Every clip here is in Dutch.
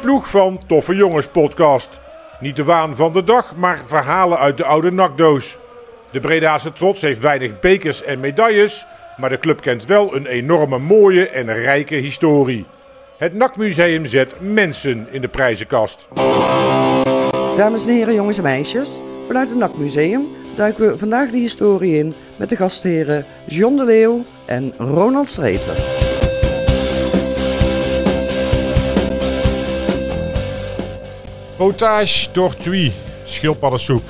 ploeg van Toffe Jongens podcast. Niet de waan van de dag, maar verhalen uit de oude nakdoos. De Bredaanse trots heeft weinig bekers en medailles, maar de club kent wel een enorme mooie en rijke historie. Het NAC-museum zet mensen in de prijzenkast. Dames en heren, jongens en meisjes, vanuit het NAC Museum duiken we vandaag de historie in met de gastheren John de Leeuw en Ronald Streeter. Potage tortue, schildpaddensoep.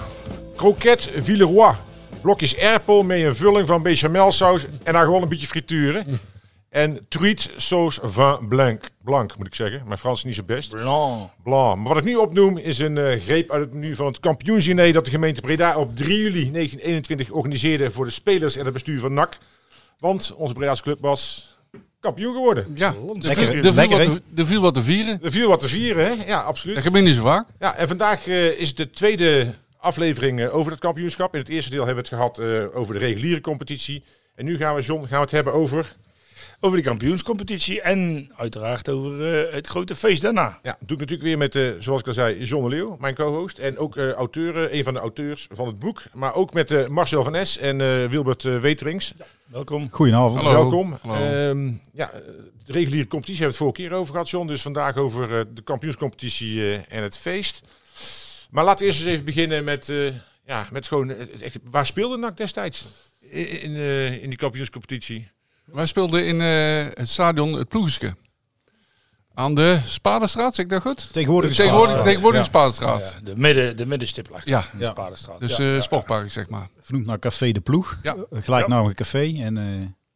Croquette Villeroy, blokjes erpel met een vulling van bechamelsaus en dan gewoon een beetje frituren. En truite sauce vin blanc. Blanc moet ik zeggen. Mijn Frans is niet zo best. Blanc. Blanc. Maar wat ik nu opnoem is een eh, greep uit het menu van het kampioensdiner dat de gemeente Breda op 3 juli 1921 organiseerde voor de spelers en het bestuur van NAC. Want onze Breda's club was kampioen geworden. Ja, Lekker, er viel, er viel lekker, wat te- er viel wat te vieren. Er viel wat te vieren, hè? Ja, absoluut. Dat gebeurt niet zo vaak. Ja, en vandaag eh, is het de tweede aflevering eh, over het kampioenschap. In het eerste deel hebben we het gehad eh, over de reguliere competitie. En nu gaan we, John, gaan we het hebben over... Over de kampioenscompetitie en uiteraard over eh, het grote feest daarna. Ja, doe ik natuurlijk weer met, eh, zoals ik al zei, John de Leeuw, mijn co-host. En ook eh auteur, eh, een van de auteurs van het boek. Maar ook met eh, Marcel van Es en eh, Wilbert Weterings. Welkom. Goedenavond. Hallo. Welkom. Hallo. Ehm, ja, de reguliere competitie hebben we het vorige keer over gehad, John. Dus vandaag over eh, de kampioenscompetitie eh, en het feest. Maar laten we eerst eens even beginnen met, eh, ja, met gewoon... echt, waar speelde NAC destijds in, in, eh, in die kampioenscompetitie? Wij speelden in eh, het stadion Het Ploegeske. Aan de Spadenstraat, zeg ik dat goed? Tegenwoordig Tegenwoordig, tegenwoordig Ja. Spadenstraat. Ja, de, midden, de middenstip lag Ja. de. Spadenstraat. Dus eh ja, sportpark, zeg maar. Vernoemd naar Café de Ploeg. Ja. Eh, Gelijknaamige café. En eh,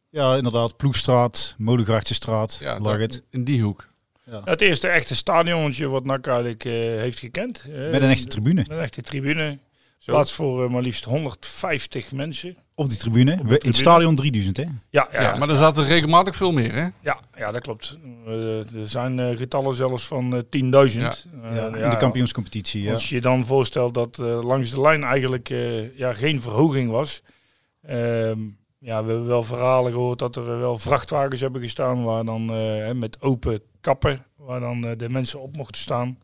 ja, inderdaad, Ploegstraat, Molengrachtsestraat, Ja, lag het. In die hoek. ja. Het eerste echte stadionnetje wat NAC eigenlijk eh, heeft gekend. Eh, Met een echte tribune. Met een echte tribune. Zo. Plaats voor eh, maar liefst 150 mensen. Op die tribune. We- In het stadion 3000, hè? Ja, ja, Ja, ja, maar er zaten regelmatig veel meer, hè? ja, ja, dat klopt. Eh, er zijn eh, getallen zelfs van eh 10.000. Eh, Ja, in ja, de kampioenscompetitie. Ja. Als je dan voorstelt dat langs de lijn eigenlijk eh, ja, geen verhoging was. Ehm, ja, we hebben wel verhalen gehoord dat er wel vrachtwagens hebben gestaan waar dan eh, hè, met open kappen, waar dan de mensen op mochten staan.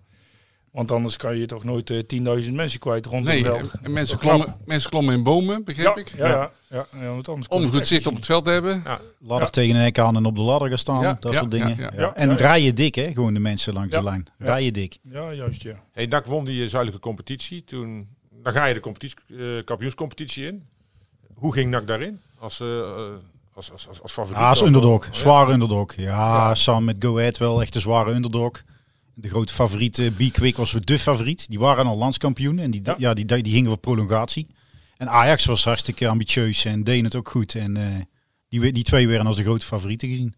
Want anders kan je toch nooit eh, 10.000 mensen kwijt rond Nee, het veld. en mensen Dat klopt. klommen, mensen klommen in bomen, begreep Ja, ik. ja, ja, ja, ja, want anders Om goed zicht op het veld te hebben. Ladder Ja. tegen een hek aan en op de ladder gaan staan. Ja, dat ja, soort dingen. ja, ja. Ja. Ja, En ja. rijden dik, hè? Gewoon de mensen langs Ja. de lijn. Ja. Rijden dik. Ja, juist ja. Hey, NAC won die eh, zuidelijke competitie. Toen, dan ga je de competitie, eh, kampioenscompetitie in. Hoe ging NAC daarin? Als, eh, eh, als, als, als, als favoriet? Ja, als Of- underdog. Ja. Zware underdog. Ja, samen met Go Ahead wel echt een zware underdog. De grote favoriet, eh B-Quick, was de favoriet. Die waren al landskampioen en die, Ja. ja. die, die gingen voor prolongatie. En Ajax was hartstikke ambitieus en deed het ook goed. En eh, die, we- die twee werden als de grote favorieten gezien.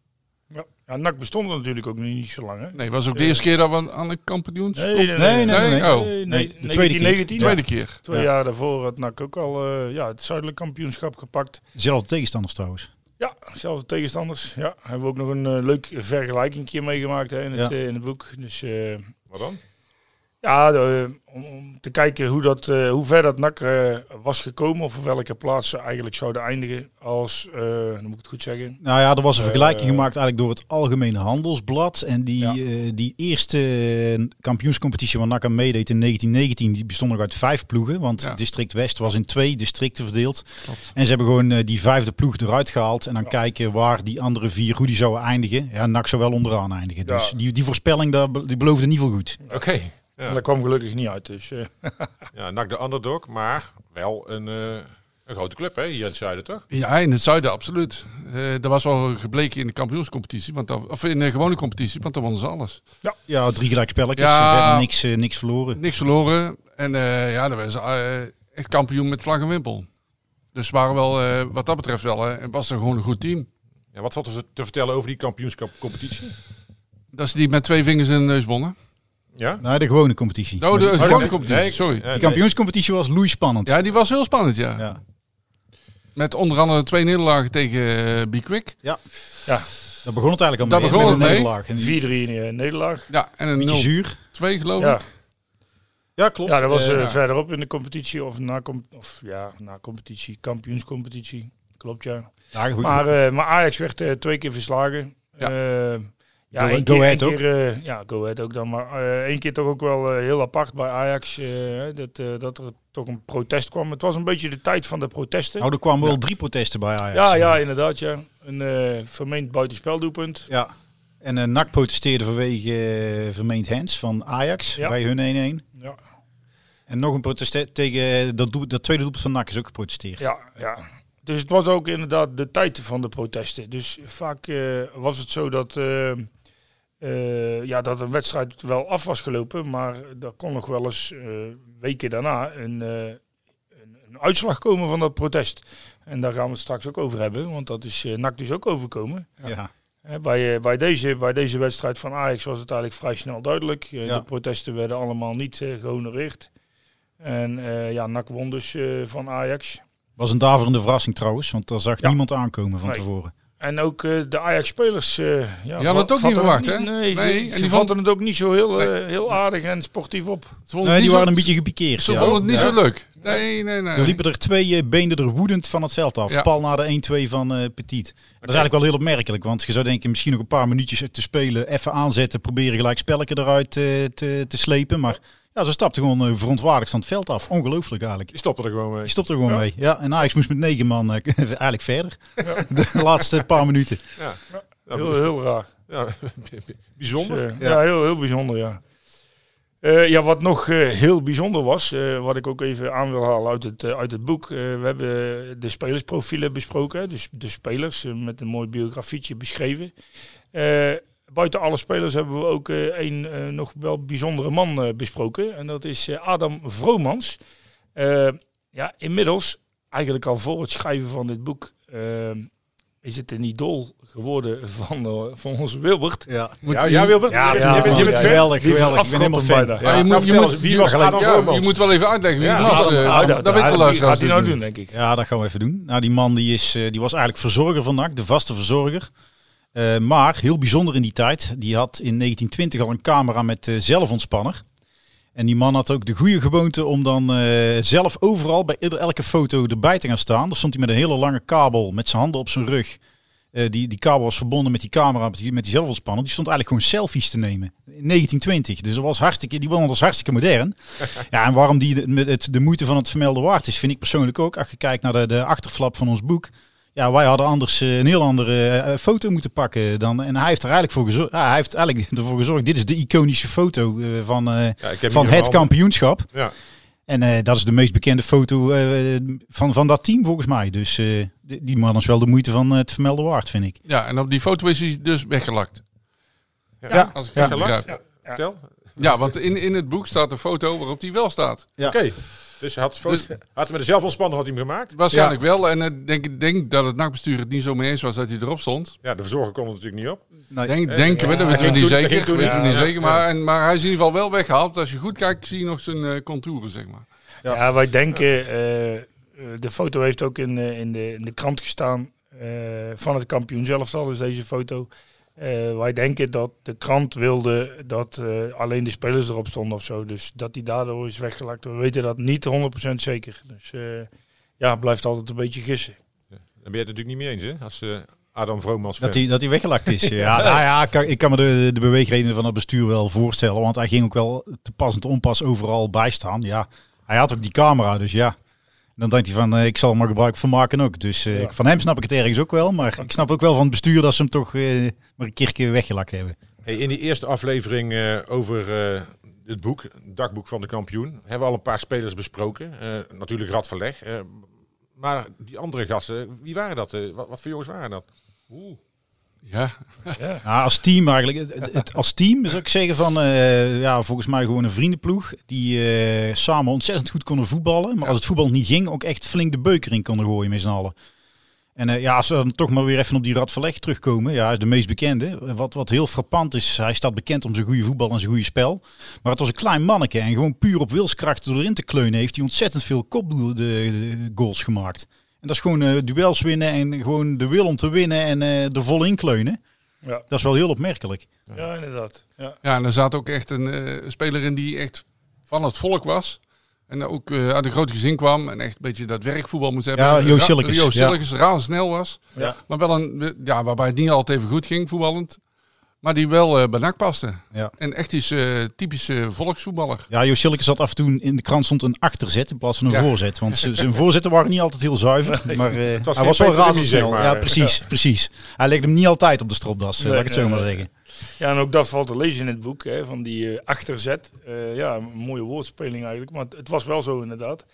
Ja, ja NAC bestond er natuurlijk ook niet zo lang. Hè? Nee, was ook de eerste keer dat we aan een kampioens... Nee, nee, Nee, nee, nee. Nee? Oh. nee, Nee, nee, de tweede keer. 1919. Tweede keer. Twee Ja. jaar daarvoor had NAC ook al eh, ja, het zuidelijk kampioenschap gepakt. Zelfde tegenstanders trouwens. Ja, zelfde tegenstanders. Ja, hebben we ook nog een eh, leuk vergelijking meegemaakt hè, in, het, Ja. eh, in het boek. Dus eh, Wat dan? Ja, de- om, om te kijken hoe, dat, eh, hoe ver dat NAC eh, was gekomen. Of op welke plaats ze eigenlijk zouden eindigen als, eh dan moet ik het goed zeggen. Nou ja, er was een vergelijking gemaakt eigenlijk door het Algemene Handelsblad. En die, Ja. eh, die eerste kampioenscompetitie waar NAC aan meedeed in 1919, die bestond nog uit vijf ploegen. Want Ja. district West was in twee districten verdeeld. Klopt. En ze hebben gewoon die vijfde ploeg eruit gehaald. En dan Ja. kijken waar die andere vier, hoe die zouden eindigen. Ja, NAC zou wel onderaan eindigen. Ja. Dus die, die voorspelling, daar, die beloofde niet veel goed. Oké. En dat kwam gelukkig niet uit. Dus, eh, Ja, NAC de underdog, maar wel een, eh, een grote club hè, hier in het zuiden, toch? Ja, in het zuiden absoluut. Eh dat was wel gebleken in de kampioenscompetitie, want dat, of in de gewone competitie, want dan wonnen ze alles. Ja, drie gelijk spelletjes. Ja. en Verder niks, niks verloren. Niks verloren en eh, ja, dan waren ze eh, echt kampioen met vlag en wimpel. Dus ze waren wel, eh, wat dat betreft wel, eh, was er gewoon een goed team. Ja, wat valt er te vertellen over die kampioenschapcompetitie? Dat ze die met twee vingers in de neus wonnen. Ja? Nou, de gewone competitie. Oh, de gewone nee, competitie, nee, sorry. ja, de nee. kampioenscompetitie was loeispannend. Ja, die was heel spannend, ja. Ja. Met onder andere twee nederlagen tegen uh, B-Quick. ja, Daar begon het eigenlijk al mee. begon met het een mee. nederlaag. En die- 4-3 in eh, nederlaag. Ja, en een 0-2 zuur. geloof Ja. ik. Ja, klopt. Ja, dat was Eh, ja. verderop in de competitie of na, com- of, ja, na competitie, kampioenscompetitie. Klopt ja. ja, goed. Maar, eh, maar Ajax werd twee keer verslagen. Ja. Ja. Go- keer, Ahead keer, eh, ja, Go Ahead ook dan. Maar eh, één keer toch ook wel eh, heel apart bij Ajax. dat, dat er toch een protest kwam. Het was een beetje de tijd van de protesten. Nou, er kwamen wel drie protesten bij Ajax. ja, ja, inderdaad. Ja. Een vermeend buitenspeldoelpunt. Ja. En uh, NAC protesteerde vanwege vermeend hands van Ajax Ja. bij hun 1-1. Ja, En nog een protest tegen dat, doel, dat tweede doelpunt van NAC is ook geprotesteerd. ja, ja. Dus het was ook inderdaad de tijd van de protesten. Dus vaak was het zo dat, eh, ja, dat een wedstrijd wel af was gelopen. Maar er kon nog wel eens eh, weken daarna een, eh, een, een uitslag komen van dat protest. En daar gaan we het straks ook over hebben. Want dat is NAC dus ook overkomen. Ja. Bij, bij, deze, bij deze wedstrijd van Ajax was het eigenlijk vrij snel duidelijk. Ja. De protesten werden allemaal niet eh, gehonoreerd. En ja, NAC won dus van Ajax. Was een daverende verrassing trouwens, want daar zag Ja. niemand aankomen van Nee. tevoren. En ook eh, de Ajax-spelers. eh ja, hadden het ook niet verwacht, hè? Nee, ze, Nee, ze en die vatten vond- het ook niet zo heel, eh, heel aardig en sportief op. Ze vonden Nee, het die waren een beetje gepikeerd. Ze ja. vonden het niet Ja. zo leuk. Nee, nee, nee. Er liepen er twee benen er woedend van het veld af. Ja. Pal na de 1-2 van eh Petit. Dat is eigenlijk wel heel opmerkelijk. Want je zou denken, misschien nog een paar minuutjes te spelen. Even aanzetten, proberen gelijk spelletje eruit te, te slepen. Maar ja, ze stapten gewoon eh, verontwaardigd van het veld af. Ongelooflijk eigenlijk. Die stopte er gewoon mee. Die stopte er gewoon mee. Ja, en Ajax moest met negen man eh, eigenlijk verder. De laatste paar minuten. Ja. Heel, heel raar. Ja, bijzonder. Dus, eh, Ja. ja. heel, heel bijzonder, ja. Eh, ja, wat nog heel bijzonder was, eh, wat ik ook even aan wil halen uit het, uit het boek. eh, we hebben de spelersprofielen besproken, dus de spelers met een mooi biografietje beschreven. Buiten alle spelers hebben we ook eh, een eh, nog wel bijzondere man eh, besproken. En dat is eh, Adam Vromans. Ja, inmiddels, eigenlijk al voor het schrijven van dit boek, is het een idool geworden van, van onze Wilbert. Ja, Ja, ja, Wilbert, Ja, ja, je bent, je bent ja, geweldig, geweldig. Ik ben helemaal fan. bijna. Maar je Ja, moet, nou, je moet, eens, wie je- was Adam ja, Vromans? Je moet wel even uitleggen wie Ja, was. Adam- Ah, dat, weet de gaat hij nou doen, denk ik. Ja, dat gaan we even doen. Nou, die man die is, eh, die was eigenlijk verzorger van NAC, de vaste verzorger. Eh, maar heel bijzonder in die tijd. Die had in 1920 al een camera met eh, zelfontspanner. En die man had ook de goede gewoonte om dan eh, zelf overal bij elke foto erbij te gaan staan. Dan stond hij met een hele lange kabel met zijn handen op zijn rug. Die, die kabel was verbonden met die camera, met die, met die zelfontspanner. Die stond eigenlijk gewoon selfies te nemen. In 1920. Dus dat was hartstikke, die man was hartstikke modern. ja, en waarom die de, het, de moeite van het vermelden waard is, vind ik persoonlijk ook. Als je kijkt naar de, de achterflap van ons boek. Ja, wij hadden anders eh, een heel andere eh, foto moeten pakken dan. En hij heeft er eigenlijk voor gezorgd. Ja, hij heeft eigenlijk ervoor gezorgd. Dit is de iconische foto eh, van, eh, Ja, ik heb van het kampioenschap. Ja. En eh, dat is de meest bekende foto eh, van, van dat team volgens mij. Dus eh, die, man is wel de moeite van eh, het vermelden waard, vind ik. Ja, en op die foto is hij dus weggelakt. Ja, Als ik ja. het goed begrijp. Ja. Vertel. Ja, want in, in het boek staat een foto waarop hij wel staat. Ja. Oké. Dus hij had, Dus- had met de zelfontspanner had hij hem gemaakt. Waarschijnlijk wel. En ik denk, denk dat het nachtbestuur het niet zo mee eens was dat hij erop stond. Ja, de verzorger kon er natuurlijk niet op. Nee. Denk, Eh, denken we, ja, dat weten we niet zeker. toen weten we niet. zeker. ja. Maar, en, maar hij is in ieder geval wel weggehaald. Als je goed kijkt, zie je nog zijn eh, contouren, zeg maar. Ja. Ja, wij denken, eh, eh, de foto heeft ook in, eh, in, de, in de krant gestaan eh, van het kampioen zelf al, dus deze foto. Eh, wij denken dat de krant wilde dat eh, alleen de spelers erop stonden of zo. Dus dat die daardoor is weggelakt. We weten dat niet 100% zeker. Dus eh, ja, blijft altijd een beetje gissen. Dan ben je het natuurlijk niet mee eens, hè? Als eh, Adam Vromans. Dat hij, dat hij weggelakt is. Ja, nou ja, ik kan, ik kan me de, de beweegredenen van het bestuur wel voorstellen. Want hij ging ook wel te pas en te onpas overal bijstaan. Ja, hij had ook die camera, dus ja. Dan denkt hij van, eh, ik zal er maar gebruik van maken ook. Dus eh, Ja. van hem snap ik het ergens ook wel. Maar ik snap ook wel van het bestuur dat ze hem toch eh, maar een keer weggelakt hebben. Hey, in die eerste aflevering eh, over eh, het boek, het dagboek van de kampioen, hebben we al een paar spelers besproken. Eh, natuurlijk Rad Verleg. eh, maar die andere gasten, wie waren dat? Wat, wat voor jongens waren dat? Ja, Ja. Nou, als team eigenlijk. Het, het- als team zou ik zeggen van, eh, ja, volgens mij gewoon een vriendenploeg. Die eh, samen ontzettend goed konden voetballen. Maar als het voetbal niet ging, ook echt flink de beuker in konden gooien met z'n allen. En eh, ja, als we dan toch maar weer even op die Rad Verleg terugkomen. Ja, hij is de meest bekende. Wat, wat heel frappant is, hij staat bekend om zijn goede voetbal en zijn goede spel. Maar het was een klein manneke. En gewoon puur op wilskracht erin te kleunen heeft hij ontzettend veel kopdoel de, de goals gemaakt. En dat is gewoon eh, duels winnen en gewoon de wil om te winnen en eh er vol in kleunen. Ja. Dat is wel heel opmerkelijk. ja, inderdaad. Ja. ja en er zat ook echt een eh, speler in die echt van het volk was. En ook eh, uit een groot gezin kwam en echt een beetje dat werkvoetbal moest hebben. Ja, Joost Sillikes, Joost ja. Sillikes, razend snel was. Ja. Maar wel een, ja, waarbij het niet altijd even goed ging voetballend. Maar die wel uh, bij NAC paste. Ja. En echt is uh, typische volksvoetballer. Ja, Joost Schilke zat af en toe in de krant stond een achterzet in plaats van een voorzet. Want zijn voorzetten waren niet altijd heel zuiver. Maar uh, was hij was wel razendsnel. Zeg maar. Ja, precies, ja. precies. Hij legde hem niet altijd op de stropdas, nee, laat ik het zo maar zeggen. Ja, en ook dat valt te lezen in het boek, hè, van die achterzet. ja, een mooie woordspeling eigenlijk. Maar het was wel zo inderdaad.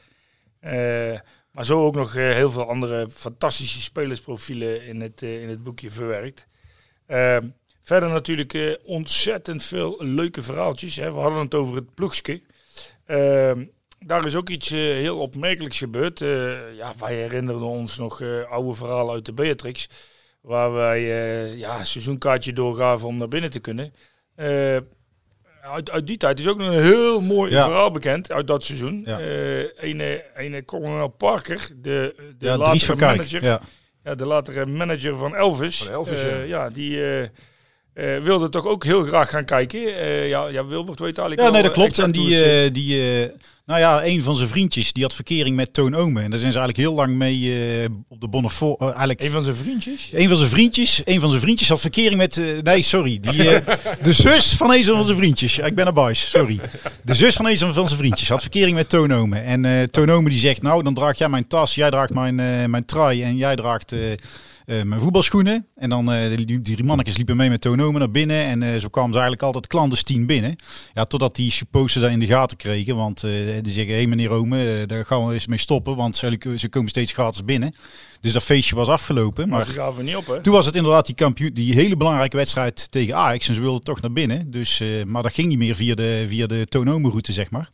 maar zo ook nog heel veel andere fantastische spelersprofielen in het, in het boekje verwerkt. Verder natuurlijk uh, ontzettend veel leuke verhaaltjes. Hè. We hadden het over het ploegske. Uh, daar is ook iets uh, heel opmerkelijks gebeurd. Uh, ja, wij herinnerden ons nog oude verhalen uit de Beatrix. Waar wij ja, een seizoenkaartje doorgaven om naar binnen te kunnen. Uit, uit, die tijd is ook nog een heel mooi ja. verhaal bekend uit dat seizoen. Ja. een, een kolonel Parker, de, de ja, latere manager. Ja. ja. de latere manager van Elvis. Van Elvis ja. ja. die uh, wilde toch ook heel graag gaan kijken. Uh, ja, ja, Wilbert weet eigenlijk Ja, nee, dat klopt. En die, uh, die nou ja, een van zijn vriendjes, die had verkering met Toon Ome. En daar zijn ze eigenlijk heel lang mee op de Bonnefoy. eigenlijk... Een van zijn vriendjes? Een van zijn vriendjes. Een van zijn vriendjes had verkering met... nee, sorry. Die, de zus van een van zijn vriendjes. ik ben een buis, sorry. De zus van een van zijn vriendjes had verkering met Toon Ome. En Toon Ome die zegt, nou, dan draag jij mijn tas, jij draagt mijn, mijn trui en jij draagt... Uh, mijn voetbalschoenen. En dan uh, die, die mannetjes liepen mee met Tonomen naar binnen. En uh, zo kwamen ze eigenlijk altijd clandestien binnen. Ja, totdat die supposten daar in de gaten kregen. Want die zeggen, hé hey, meneer Ome, daar gaan we eens mee stoppen. Want ze, ze komen steeds gratis binnen. Dus dat feestje was afgelopen. Maar, maar niet op, hè? toen was het inderdaad die, kampioen, die hele belangrijke wedstrijd tegen Ajax. En ze wilden toch naar binnen. Dus, maar dat ging niet meer via de, via de route zeg maar.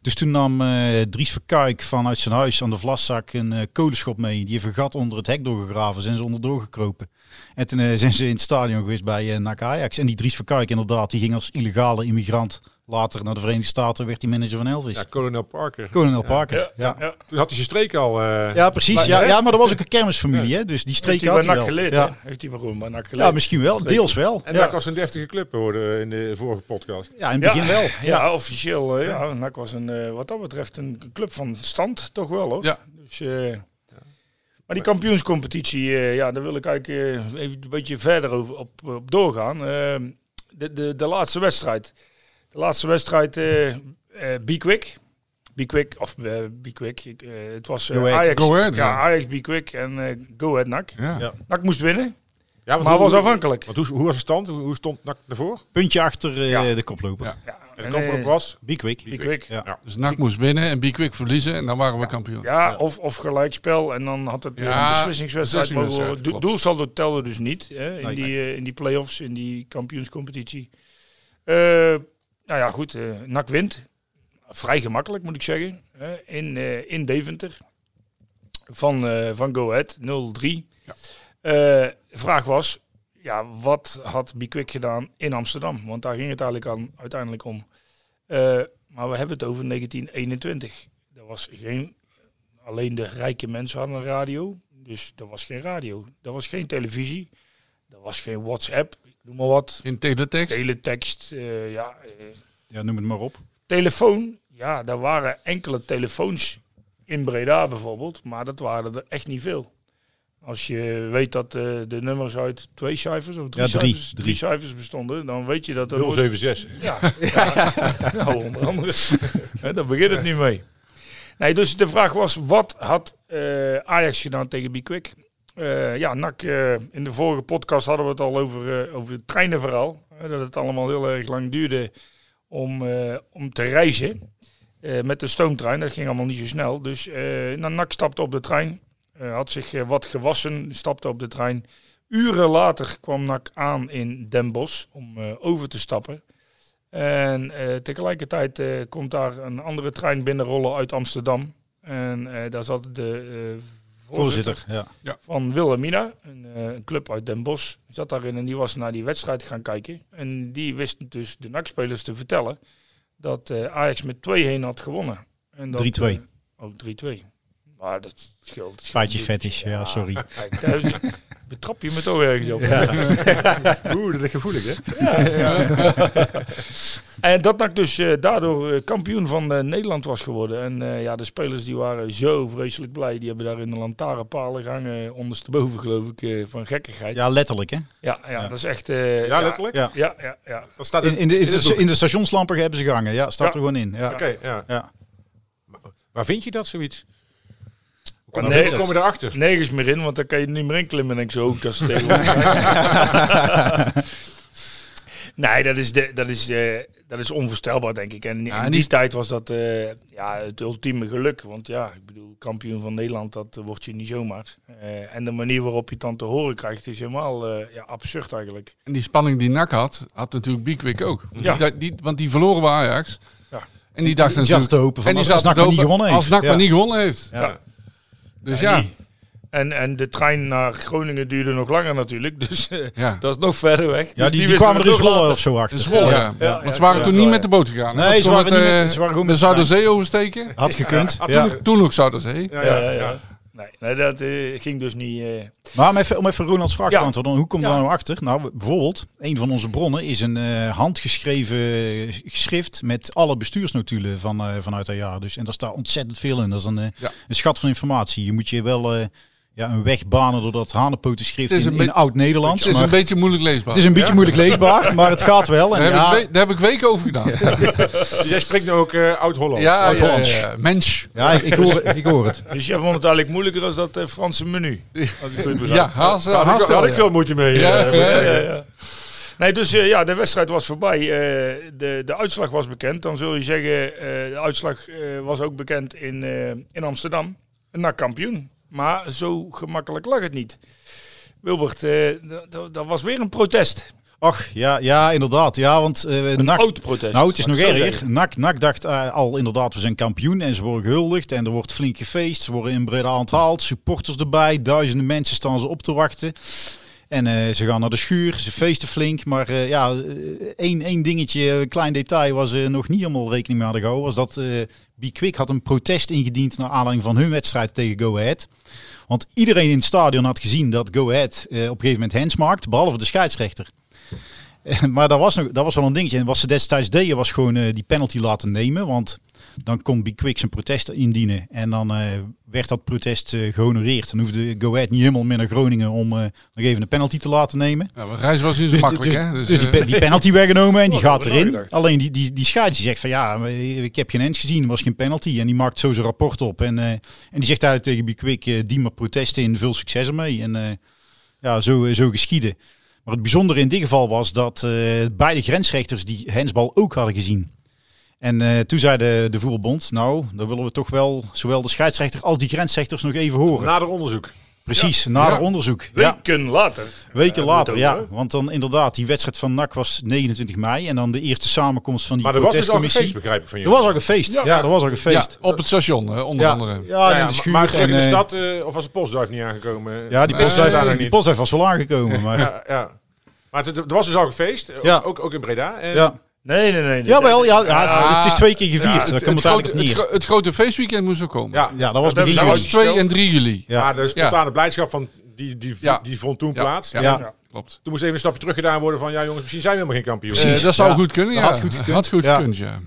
Dus toen nam uh, Dries Verkuik vanuit zijn huis aan de Vlaszak een uh, kolenschop mee. Die heeft een gat onder het hek doorgegraven. Zijn ze onderdoor gekropen. En toen uh, zijn ze in het stadion geweest bij uh, Ajax. En die Dries Verkuik inderdaad, die ging als illegale immigrant Later naar de Verenigde Staten werd hij manager van Elvis. Ja, Colonel Parker. Colonel Parker, ja. ja. ja. Toen had hij zijn streek al. Uh... Ja, precies. Maar, ja, ja, maar dat was ook een kermisfamilie, hè? Dus die streek had hij wel. Geleerd, ja. Heeft hij maar gewoon NAC geleerd. Ja, misschien wel. Deels wel. En NAC was een deftige club, hoorde in de vorige podcast. Ja, in het begin wel. Ja, officieel. Uh, ja, NAC was een, uh, wat dat betreft een club van stand, toch wel, hoor. Ja. Dus... Maar die kampioenscompetitie, ja, daar wil ik eigenlijk even een beetje verder over op, op doorgaan. de, de, de laatste wedstrijd. De laatste wedstrijd, uh, uh, Be Quick. Be Quick, of uh, Be Quick. Het was Ajax, go ahead, ja, Ajax, Be Quick en Go Ahead NAC. Ja. Ja. NAC moest winnen. Ja, maar was afhankelijk. hoe, hoe, was de stand? Hoe, hoe stond NAC ervoor? Puntje achter ja. de koploper. Ja. Ja. En de koploper was? Be Quick. Be Quick. Ja. Dus NAC moest winnen en Be Quick verliezen en dan waren we kampioen. Ja, Of, of gelijkspel en dan had het een beslissingswedstrijd. Beslissing doelsaldo telde dus niet hè, in, nee, die, nee. in die play-offs, in die kampioenscompetitie. Uh, nou ja, goed. Uh, NAC wint. Vrij gemakkelijk, moet ik zeggen. In, uh, in Deventer. Van, van Go Ahead, 0-3. Ja. de vraag was, ja, wat had Bikwik gedaan in Amsterdam? Want daar ging het eigenlijk aan, uiteindelijk om. maar we hebben het over 1921. Er was geen... Alleen de rijke mensen hadden een radio. Dus er was geen radio. Er was geen televisie. Er was geen WhatsApp noem maar wat. In teletext? Teletext, uh, ja. Uh, ja, noem het maar op. Telefoon, ja, daar waren enkele telefoons in Breda bijvoorbeeld, maar dat waren er echt niet veel. Als je weet dat uh, de nummers uit twee cijfers of drie, ja, drie, cijfers, drie. cijfers bestonden, dan weet je dat er... 076. Ja, ja, nou, onder andere. Daar begint het nu mee. Nee, dus de vraag was, wat had Ajax gedaan tegen Bikwik? Uh, ja, NAC, uh, in de vorige podcast hadden we het al over, uh, over het treinenverhaal. dat het allemaal heel erg lang duurde om, om te reizen met de stoomtrein. Dat ging allemaal niet zo snel. Dus nou, NAC stapte op de trein, had zich wat gewassen, stapte op de trein. Uren later kwam NAC aan in Den Bosch om over te stappen. En tegelijkertijd komt daar een andere trein binnenrollen uit Amsterdam. En daar zat de voorzitter, ja. van Wilhelmina, een, uh, een, club uit Den Bosch, zat daarin en die was naar die wedstrijd gaan kijken. En die wist dus de NAC-spelers te vertellen dat uh, Ajax met 2 heen had gewonnen. 3-2. Uh, oh, 3-2. Maar dat scheelt. een fetish, ja, sorry. Kijk, betrap je me toch ergens op. Oeh, dat ligt gevoelig, hè? En dat NAC dus eh, daardoor eh, kampioen van eh, Nederland was geworden. En eh, ja, de spelers die waren zo vreselijk blij. Die hebben daar in de lantaarnpalen gehangen, ondersteboven geloof ik, eh, van gekkigheid. Ja, Ja, letterlijk hè. ja, dat is echt... eh, Ja, letterlijk? Ja. Ja, ja, ja. Dat staat In, in, de, in, de, in de stationslampen hebben ze gehangen. Ja, staat Ja. er gewoon in. Ja. Oké, ja. Ja. Waar vind je dat, zoiets? Maar nee, kom je erachter? Nergens meer in, want dan kan je niet meer in klimmen. Denk ik zo als ze tegenwoordig zijn. Nee, dat is, de, dat, is, eh, dat is onvoorstelbaar, denk ik. En in, Ja, en die die- tijd was dat eh, ja, het ultieme geluk. Want ja, ik bedoel, kampioen van Nederland, dat eh, word je niet zomaar. Eh, en de manier waarop je het dan te horen krijgt, is helemaal eh, ja, absurd eigenlijk. En die spanning die NAC had, had natuurlijk Biekwik ook. Ja. Die, die, want die verloren bij Ajax. Ja. En die dacht Die zat natuurlijk... te hopen van en die als NAC maar niet gewonnen heeft. Als NAC Ja. maar niet gewonnen heeft. Ja. Dus Ja, En, en de trein naar Groningen duurde nog langer natuurlijk. Dus eh, ja. dat is nog verder weg. Ja, Dus die, die, kwamen er in Zwolle of zo achter. In Zwolle, ja. ja, Want ja, ze waren ja, toen ja, niet met de boot gegaan. Nee, ze waren met, niet eh, met- ze waren gewoon de met de Zuiderzee oversteken. Had gekund. Ja. Toen, toen nog Zuiderzee. Ja, ja. ja. Nee, nee, dat eh, ging dus niet. eh, Maar om even, om even Ronald's vraag te Ja. hoe kom je Ja. daar nou achter? Nou, bijvoorbeeld, een van onze bronnen is een eh, handgeschreven schrift met alle bestuursnotulen van, vanuit dat jaar. Dus, en daar staat ontzettend veel in. Dat is een, Ja. een schat van informatie. Je moet je wel ja, een weg banen door dat hanenpotenschrift Het is in, in oud-Nederlands. Het is maar een beetje moeilijk leesbaar. het is een beetje moeilijk leesbaar, maar het gaat wel. En daar, heb ja, ik, we- daar heb ik weken over gedaan. Ja, Jij spreekt nu ook eh, Oud-Holland. ja, ja, Oud-Hollands. ja. Mens. ja, ik, hoor, ik hoor het. Dus jij vond het eigenlijk moeilijker als dat eh, Franse menu. Als ik goed. Ja, haast, Daar had, haast ik, had ik veel moeite mee. Ja, eh, moet ik ja, zeggen. ja, ja. Nee, dus ja, de wedstrijd was voorbij. Eh, de, de uitslag was bekend. Dan zul je zeggen, eh, de uitslag eh, was ook bekend in, eh, in Amsterdam. Een NAC kampioen. Maar zo gemakkelijk lag het niet. Wilbert, eh, dat was weer een protest. Ach, ja, ja inderdaad. Ja, want eh Een NAC, oud protest. Nou, het is nog erger. NAC dacht eh, al inderdaad, we zijn kampioen en ze worden gehuldigd en er wordt flink gefeest. Ze worden in Breda onthaald, supporters erbij, duizenden mensen staan ze op te wachten. En eh, ze gaan naar de schuur, ze feesten flink. Maar eh, ja, eh, één, één dingetje, een klein detail waar ze nog niet helemaal rekening mee hadden gehouden, was dat Be Quick had een protest ingediend naar aanleiding van hun wedstrijd tegen Go Ahead. Want iedereen in het stadion had gezien dat Go Ahead op een gegeven moment hands maakt, behalve de scheidsrechter. Maar dat was, nog, dat was wel een dingetje. En wat ze destijds deden was gewoon eh, die penalty laten nemen. Want dan kon Be Quick zijn protest indienen. En dan eh, werd dat protest eh, gehonoreerd. Dan hoefde Go Ahead niet helemaal meer naar Groningen om eh, nog even een penalty te laten nemen. Ja, maar reis was niet zo Dus, makkelijk, dus- hè? Dus, dus die, pe- die penalty werd genomen en die Oh, gaat erin. Alleen die, die, die scheids zegt van ja, ik heb geen hands gezien, was geen penalty. En die maakt zo zijn rapport op. En, eh, en die zegt eigenlijk tegen Be Quick, eh, die maar protest in, veel succes ermee. En eh, ja, zo, zo geschieden. Maar het bijzondere in dit geval was dat eh, beide grensrechters die hensbal ook hadden gezien. En eh, toen zei de, de voetbalbond, nou, dan willen we toch wel zowel de scheidsrechter als die grensrechters nog even horen. Nader onderzoek. Precies, na de onderzoek. Ja. Weken later. Weken later, ja. ook? Want dan inderdaad, die wedstrijd van NAC was 29 mei. En dan de eerste samenkomst van die Maar er was dus al een feest, begrijp ik van Er jullie. was ook een feest. Ja, Ja. er was ook een ja, feest. op het station, hè, onder ja, andere. ja, Ja, in ja, de maar- schuur. maar terug in de eh, stad, eh, of was de postduif niet aangekomen? Ja, die postduif, daar nog die postduif was wel aangekomen. Maar, ja. Ja, ja. Maar het, er was dus al een feest, eh, Ja. ook, ook in Breda. En Ja. Nee, nee, nee. nee. Jawel, ja, ja, het, het is twee keer gevierd. Ja, het, komt het, het grote, het, neer. gro- het grote feestweekend moest er komen. ja, Ja, dat was Dat begin hebben Dat ze juli. was 2 en 3 juli. Ja. maar de spontane blijdschap van die, die, Ja. die vond toen Ja, plaats. ja, Ja. Ja. klopt. Toen moest even een stapje terug gedaan worden van, ja jongens, misschien zijn we helemaal geen kampioen. Eh, dat zou Ja. goed kunnen, Dat ja. had goed gekund. Had goed Ja. gekund, ja.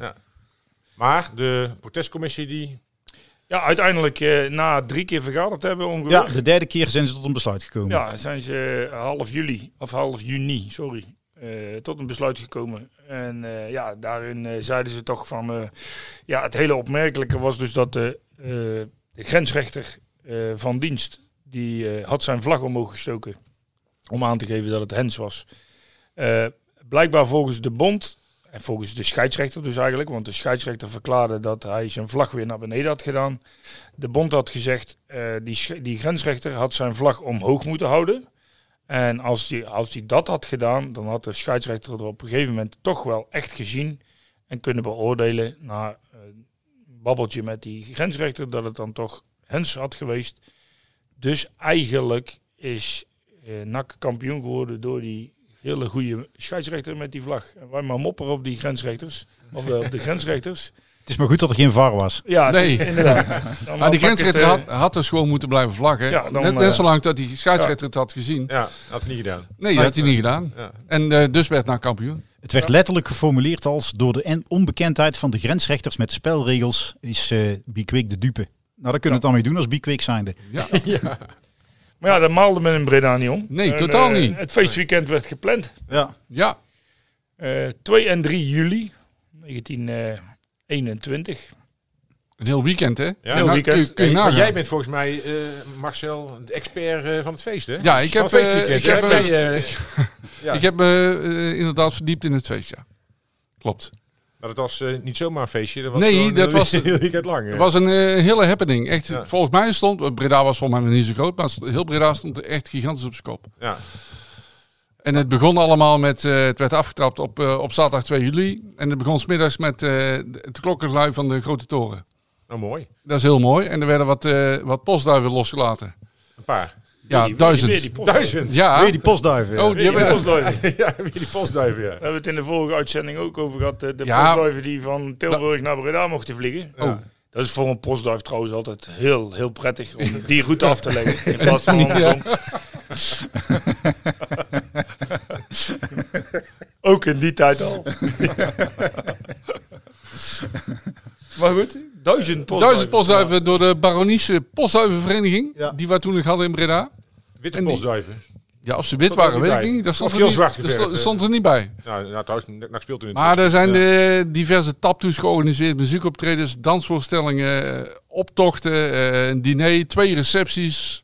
Maar de protestcommissie die... Ja, uiteindelijk eh, na drie keer vergaderd hebben ongeveer. Ja, de derde keer zijn ze tot een besluit gekomen. Ja, zijn ze half juli, of half juni, sorry, eh, tot een besluit gekomen. En eh, ja, daarin eh, zeiden ze toch van, ja, het hele opmerkelijke was dus dat de, de grensrechter van dienst, die had zijn vlag omhoog gestoken om aan te geven dat het hens was. Blijkbaar volgens de bond, en volgens de scheidsrechter dus eigenlijk, want de scheidsrechter verklaarde dat hij zijn vlag weer naar beneden had gedaan. De bond had gezegd, die, die grensrechter had zijn vlag omhoog moeten houden. En als hij als die dat had gedaan, dan had de scheidsrechter er op een gegeven moment toch wel echt gezien en kunnen beoordelen na een babbeltje met die grensrechter dat het dan toch hens had geweest. Dus eigenlijk is eh NAC kampioen geworden door die hele goede scheidsrechter met die vlag. En wij maar mopperen op die grensrechters, of eh, op de grensrechters. Het is maar goed dat er geen VAR was. Ja, Nee. inderdaad. Dan die grensrechter had, had dus gewoon moeten blijven vlaggen. Ja, dan, net, eh, net zolang dat die scheidsrechter het had gezien. Ja, had hij niet gedaan. Nee, dat had hij niet gedaan. Ja. En eh, dus werd nou kampioen. Het werd letterlijk geformuleerd als door de en- onbekendheid van de grensrechters met de spelregels is eh Bikwik de dupe. Nou, daar kunnen we het dan mee doen als Bikwik zijnde. Ja. Maar ja, daar maalde men in Breda niet om. Nee, En, totaal niet. Het feestweekend werd gepland. Ja. ja. Eh 2 en 3 juli 1921. Een heel weekend, hè? Ja, Nou, heel weekend. Kun, je- kun je Hey, maar nagaan. jij bent volgens mij, eh, Marcel, de expert eh, van het feest, hè? Ja, ik Van heb, het feestweekend, ik heb, ja. Ik heb me inderdaad verdiept in het feest, ja. Klopt. Maar dat was eh, niet zomaar een feestje. Dat was Nee, dat een was- heel weekend lang. Het was een hele happening. Echt, Ja. volgens mij stond... Breda was volgens mij niet zo groot, maar heel Breda stond er echt gigantisch op zijn kop. Ja. En het begon allemaal met... eh, het werd afgetrapt op, eh, op zaterdag 2 juli. En het begon smiddags met eh, het van de Grote Toren. Nou, mooi. Dat is heel mooi. En er werden wat, eh, wat postduiven losgelaten. Een paar. Ja, Weer- duizend. weer die Duizend. Ja. Weer die postduiven. ja. Oh, die weer die hebben... postduiven. ja, weer die postduiven, ja. We hebben het in de vorige uitzending ook over gehad. eh, De Ja. postduiven die van Tilburg naar Breda mochten vliegen. Oh. Dat is voor een postduif trouwens altijd heel, heel prettig om die route af te leggen. In plaats van andersom. ook in die tijd al. maar goed, duizend postduiven. Duizend postduiven door de Baroniese Postduivenvereniging. Ja. Die we toen nog hadden in Breda. Witte En postduiven. Ja, of ze wit waren, niet weet ik niet. Dat stond, Of er heel niet, zwart dat stond, er niet bij. Nou, nou trouwens, NAC speelt in het Maar er zijn Ja. eh, diverse taptoes georganiseerd, muziekoptredens, dansvoorstellingen, eh, optochten, eh, een diner, twee recepties.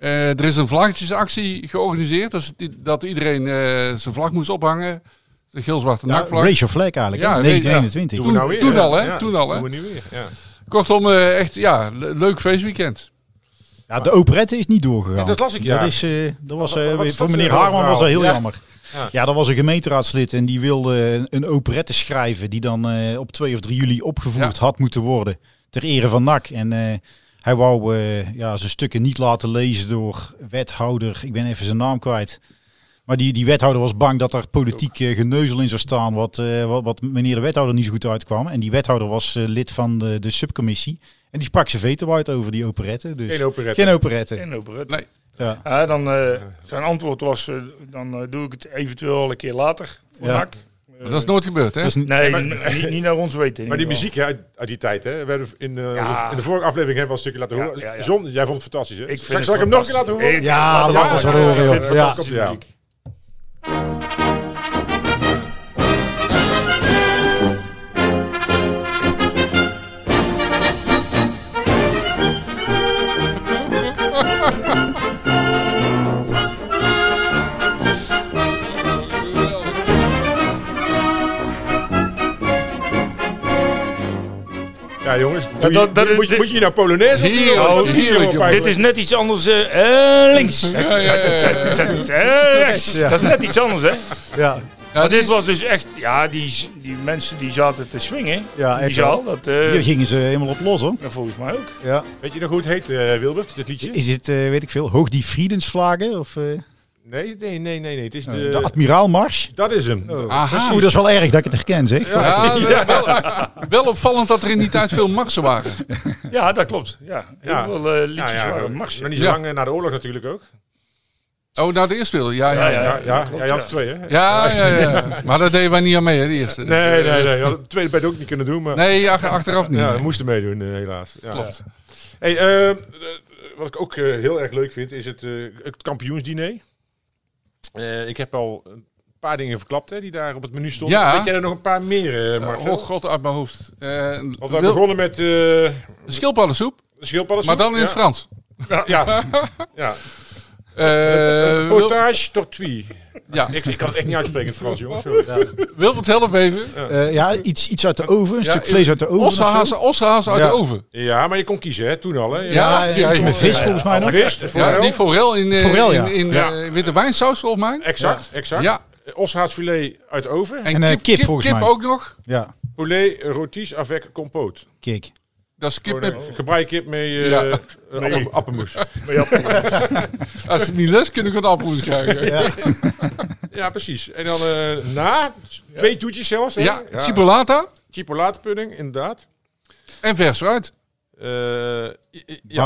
Eh, er is een vlaggetjesactie georganiseerd, dat, is die- dat iedereen eh, zijn vlag moest ophangen. De geel-zwarte Ja, nakvlag. race your flag eigenlijk, Ja, hè? race- 1921. Doen we nou weer, toen hè? al, hè? Ja, Toen al, hè? We nu weer, ja. Kortom, eh, echt ja, le- leuk feestweekend. Ja, de operette is niet doorgegaan. Ja, dat las ik, ja. Dat, is, eh, dat was, Wat- eh, wat is voor meneer Harman was dat heel jammer. Ja. Ja. dat was een gemeenteraadslid en die wilde een operette schrijven die dan eh, op 2 of 3 juli opgevoerd had moeten worden. Ter ere van NAC. En eh, hij wou eh, ja, zijn stukken niet laten lezen door wethouder, ik ben even zijn naam kwijt. Maar die, die wethouder was bang dat er politiek eh, geneuzel in zou staan, wat, eh, wat, wat meneer de wethouder niet zo goed uitkwam. En die wethouder was eh, lid van de, de subcommissie. En die sprak zijn veto uit over die operette. Dus Geen operette. Geen operette. En operette. Nee. Ja. Ja, dan, eh, zijn antwoord was, dan doe ik het eventueel een keer later voor Ja. NAC. Dat is nooit gebeurd, hè? Dat is niet- Nee, maar- niet, niet naar ons weten. Maar die muziek hè, uit, uit die tijd, hè? We hebben in, eh, Ja. in de vorige aflevering hebben we al een stukje laten horen. ja, ja. John, jij vond het fantastisch, hè? Ik vind Straks zal ik hem nog een keer laten horen. Ik- Ja, laat laat het horen, Ik joh. vind het Ja. Ja. Ja. Ja, dat- dat moet, je, moet je hier nou Polonaise op doen? Jongen. Dit is net iets anders. links. Ja, ja, ja, ja. Dat is net iets anders, hè? Ja, Ja, Maar dit was dus echt... Ja, die, die mensen die zaten te swingen. Ja, die echt zaal. Dat, eh, hier gingen ze helemaal op los hoor. nou, volgens mij ook. Ja. Weet je nog hoe het heet, eh, Wilbert, dit liedje? Is het, eh, weet ik veel, Hoog die Friedensvlagen? Of eh, Nee, nee, nee, nee. nee. Het is de, de, de Admiraalmars? dat is hem. Aha. Oeh, dat is wel erg dat ik het herken zeg. Ja, wel, wel opvallend dat er in die tijd veel marsen waren. Ja, dat klopt. Ja, heel Ja. veel eh, liedjes Ja, ja, waren marsen. Maar niet zo lang eh, na de oorlog natuurlijk ook. Oh, na de eerste wereld. Ja, ja, Ja, ja. Ja, ja, klopt, ja, je had ja. er twee, hè? Ja, ja, ja. Maar daar deden wij niet aan mee, hè, de eerste. Nee, nee, nee. Je had de tweede bij ook niet kunnen doen, maar Nee, ach- achteraf niet. ja, we moesten meedoen, eh, helaas. Ja. Klopt. Hey, eh, eh, wat ik ook eh, heel erg leuk vind, is het, eh, het kampioensdiner. Eh, ik heb al een paar dingen verklapt hè, die daar op het menu stonden. Ja. Weet jij er nog een paar meer, eh Marcel? oh god, uit mijn hoofd. Eh Want we wil- begonnen met eh Schildpaddensoep, schildpaddensoep. maar dan in het ja. Frans. Ja, ja. Eh, Wil- Potage tortue. Ja. Ik, ik kan het echt niet uitspreken in het Frans, jongens. Sorry. Wilbert, help even. Eh, ja, iets, iets uit de oven, een Ja, stuk vlees uit de oven. of zo. Uit Ja. de oven. Ja, maar je kon kiezen, hè, toen al. Hè. Ja, Ja, ja, iets ja, met vis ja, volgens mij nog. Vis, Ja, die forel in, eh, Forel, ja. in, in Ja. eh, witte wijnsaus, volgens mij. Exact, exact. Ja. Oshaasfilet uit oven. En, eh, kip, volgens kip mij. ook nog. Ja, Poulet rôtis avec compote. kijk. Dat is kip met... kip met eh Ja. eh, Nee. appel- appelmoes. Als ze niet les kunnen, kunnen appelmoes krijgen. Ja, Ja. Ja, precies. En dan eh, na, twee toetjes zelfs. Hè? ja, chipolata. chipolatepudding, inderdaad. En vers fruit. Eh, ja.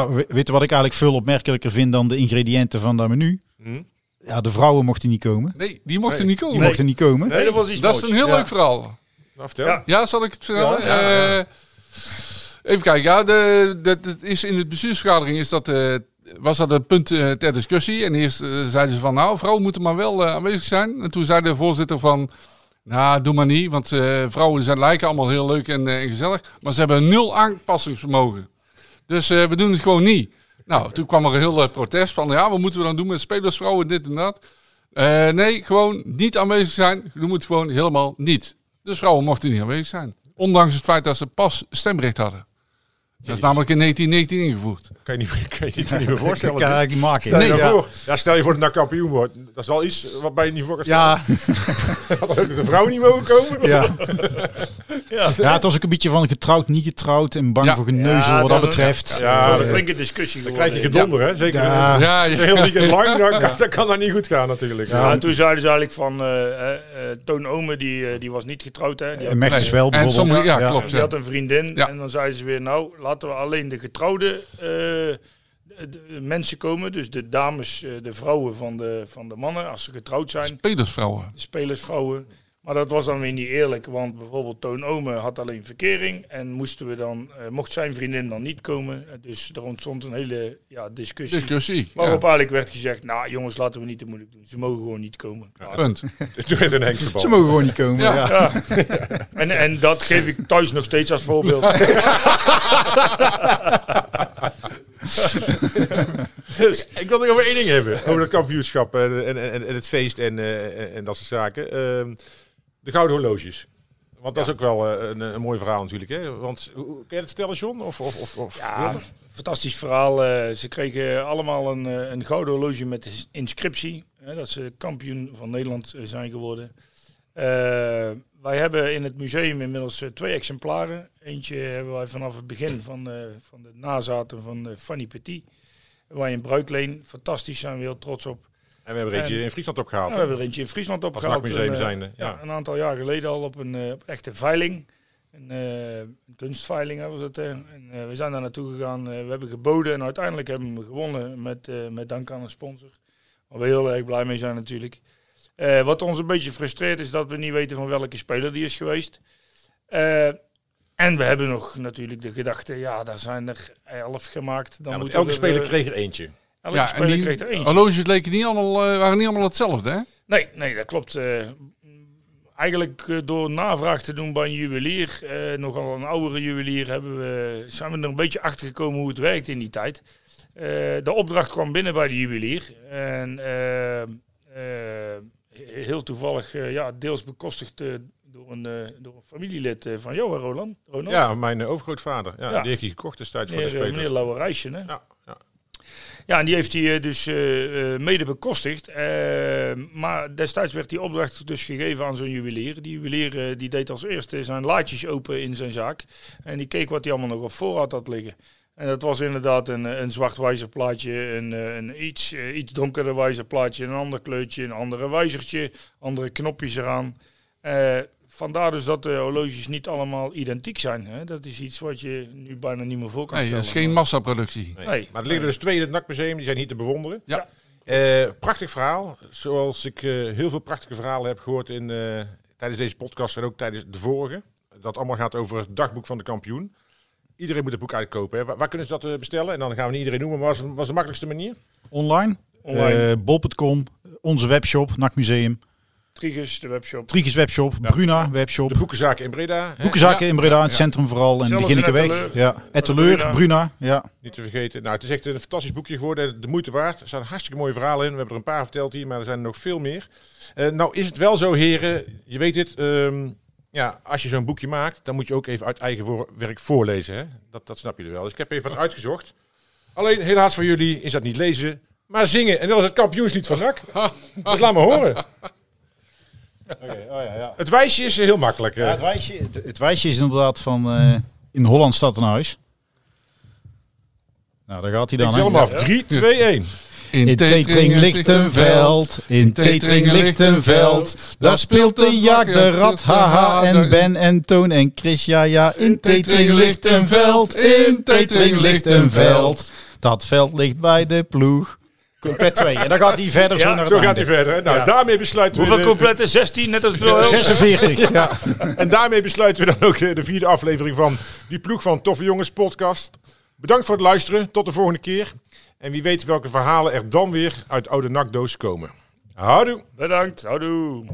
Maar we- weet je wat ik eigenlijk veel opmerkelijker vind dan de ingrediënten van dat menu? Hm? Ja, de vrouwen mochten niet komen. Nee, die mochten Nee. niet Die komen. mochten niet komen. Nee? Dat was iets Dat is een heel Ja. leuk verhaal. Nou, vertel. Ja. Ja, zal ik het vertellen? Ja, ja, ja. Eh, even kijken. Ja, de, het is in de bestuursvergadering is dat, eh, was dat een punt eh, ter discussie. En eerst eh, zeiden ze van, nou, vrouwen moeten maar wel aanwezig zijn. En toen zei de voorzitter van, nou, doe maar niet. Want vrouwen zijn, lijken allemaal heel leuk en, en gezellig. Maar ze hebben nul aanpassingsvermogen. Dus we doen het gewoon niet. Nou, toen kwam er een heel protest van, ja, wat moeten we dan doen met spelersvrouwen, dit en dat. Nee, gewoon niet aanwezig zijn. Je moet gewoon helemaal niet. Dus vrouwen mochten niet aanwezig zijn. Ondanks het feit dat ze pas stemrecht hadden. Dat is namelijk in 1919 ingevoerd. Kan je niet, kan je niet, niet meer voorstellen. kan ik niet maken. Stel je Nee, ja. voor. Ja, stel je voor dat nou kampioen wordt. Dat is wel iets waarbij je niet voor kan Ja. Had ook de vrouw niet mogen komen? ja. ja, het was ook een beetje van getrouwd, niet getrouwd en bang Ja. voor geneuzel Ja, wat dat betreft. Ja, dat was een flinke discussie Dan geworden. krijg je gedonder, hè? Zeker Ja. Ja, een ja. heel weekend lang. Dan, dan kan dat niet goed gaan natuurlijk. Ja, Ja. en toen zeiden ze eigenlijk van, eh eh, eh, Toon Ome, die, die was niet getrouwd. Hè? Die, En had, Nee. wel En bijvoorbeeld. sommige- ja, klopt. die had een vriendin. En dan zeiden ze weer, nou, laten we alleen de getrouwde eh, de- de mensen komen. Dus de dames, eh, de vrouwen van de, van de mannen, als ze getrouwd zijn. Spelersvrouwen. De spelersvrouwen. Maar dat was dan weer niet eerlijk, want bijvoorbeeld Toon Ome had alleen verkering. En moesten we dan, eh, mocht zijn vriendin dan niet komen. Eh, Dus er ontstond een hele ja, discussie. Discussie. Waarop Ja, eigenlijk werd gezegd, nou jongens, laten we niet te moeilijk doen. Ze mogen gewoon niet komen. punt. Toen werd een. Ze mogen gewoon niet komen. Ja. Ja. Ja. en, en dat geef ik thuis nog steeds als voorbeeld. Dus, ik wil nog over één ding hebben. Over dat kampioenschap en, en, en, en het feest en, eh, en dat soort zaken. Ehm, de gouden horloges. Want dat is ook wel eh, een, een mooi verhaal natuurlijk. Hè? Want hoe- ken je het stellen, John? Of, of, of, Ja, fantastisch verhaal. Eh, ze kregen allemaal een, eh, een gouden horloge met inscriptie. Hè, dat ze kampioen van Nederland zijn geworden. Wij hebben in het museum inmiddels twee exemplaren. Eentje hebben wij vanaf het begin van, van de nazaten van Fanny Petit. Wij in Bruikleen. Fantastisch, zijn we heel trots op. En we hebben er eentje En- in Friesland opgehaald. We hebben er eentje in Friesland Als opgehaald. nakmuseum een, eh, zijnde, ja. ja, een aantal jaar geleden al op een, eh, op een echte veiling. Een, eh, een kunstveiling was het. En, we zijn daar naartoe gegaan. we hebben geboden en uiteindelijk hebben we gewonnen met, met dank aan een sponsor. Waar we heel erg blij mee zijn natuurlijk. Wat ons een beetje frustreert is dat we niet weten van welke speler die is geweest. En we hebben nog natuurlijk de gedachte, ja, daar zijn er elf gemaakt. Dan Ja, elke er, speler kreeg er eentje. Elke Ja, speler kreeg er eentje. horloges leken niet allemaal, eh, waren niet allemaal hetzelfde, hè? Nee, nee, dat klopt. Eh, eigenlijk eh, door navraag te doen bij een juwelier, eh, nogal een oudere juwelier, hebben we, zijn we er een beetje achter gekomen hoe het werkt in die tijd. Eh, de opdracht kwam binnen bij de juwelier. En he- heel toevallig, ja, deels bekostigd door, een, eh, door een familielid van jou, Roland. Ronald? Ja, mijn overgrootvader. Ja, Ja. Die heeft hij gekocht destijds voor de spelers. meneer Lauwerijsje, hè? Ja, ja. En die heeft hij eh, dus eh, eh, mede bekostigd. Maar destijds werd die opdracht dus gegeven aan zo'n juwelier. Die juwelier die deed als eerste zijn laadjes open in zijn zaak. En die keek wat hij allemaal nog op voorraad had liggen. En dat was inderdaad een, een zwart wijzerplaatje, een, een iets, iets donkerder wijzerplaatje, een ander kleurtje, een andere wijzertje, andere knopjes eraan. Vandaar dus dat de horloges niet allemaal identiek zijn. Hè? Dat is iets wat je nu bijna niet meer voor kan Nee, stellen. is geen massaproductie. Nee. Nee. Maar er liggen dus twee in het NAC-museum, die zijn hier te bewonderen. Ja. Eh, prachtig verhaal. Zoals ik eh, heel veel prachtige verhalen heb gehoord in, eh, tijdens deze podcast en ook tijdens de vorige. Dat allemaal gaat over het dagboek van de kampioen. Iedereen moet het boek uitkopen. Hè. Waar, waar kunnen ze dat bestellen? En dan gaan we niet iedereen noemen, maar wat was, was de makkelijkste manier? Online. Online. Eh, Bol.com, onze webshop, NAC Museum. Trigus, de webshop. Trigus webshop, Ja. Bruna webshop. De boekenzaken in Breda. Hè? Boekenzaken Ja. in Breda, in het Ja. centrum vooral. En de in Ginnekenweg. Ja, Etteleur, Bruna. Bruna. Ja. Niet te vergeten. Nou, het is echt een fantastisch boekje geworden. De moeite waard. Er staan hartstikke mooie verhalen in. We hebben er een paar verteld hier, maar er zijn er nog veel meer. Eh, nou is het wel zo, heren. Je weet het. ehm, ja, als je zo'n boekje maakt, dan moet je ook even uit eigen voor- werk voorlezen. Hè? Dat, dat snap je er wel. Dus ik heb even wat uitgezocht. Alleen, helaas voor jullie is dat niet lezen, maar zingen. En dat is het kampioenslied van NAC. Dus laat me horen. Het wijsje is heel makkelijk. eh. Ja, het, wijsje, het, het wijsje is inderdaad van eh, in Holland staat een huis. Nou, daar gaat hij Ik dan. hem af. 3, 2, 1. In Tetering ligt een veld, in Tetering ligt een veld. Daar speelt de jak, de rat, haha, en Ben en Toon en Chris, ja ja. In Tetering ligt een veld, in Tetering ligt een veld. Dat veld ligt bij de ploeg. Compleet 2. En dan gaat hij verder zo Ja, naar het Zo gaat einde. hij verder. hè? Nou, Ja. daarmee besluiten we... Hoeveel de- complete? 16, net als het wel. 46, ja. En daarmee besluiten we dan ook de, de vierde aflevering van die ploeg van Toffe Jongens podcast. Bedankt voor het luisteren. Tot de volgende keer. En wie weet welke verhalen er dan weer uit oude nakdoos komen. Houdoe. Bedankt. Houdoe.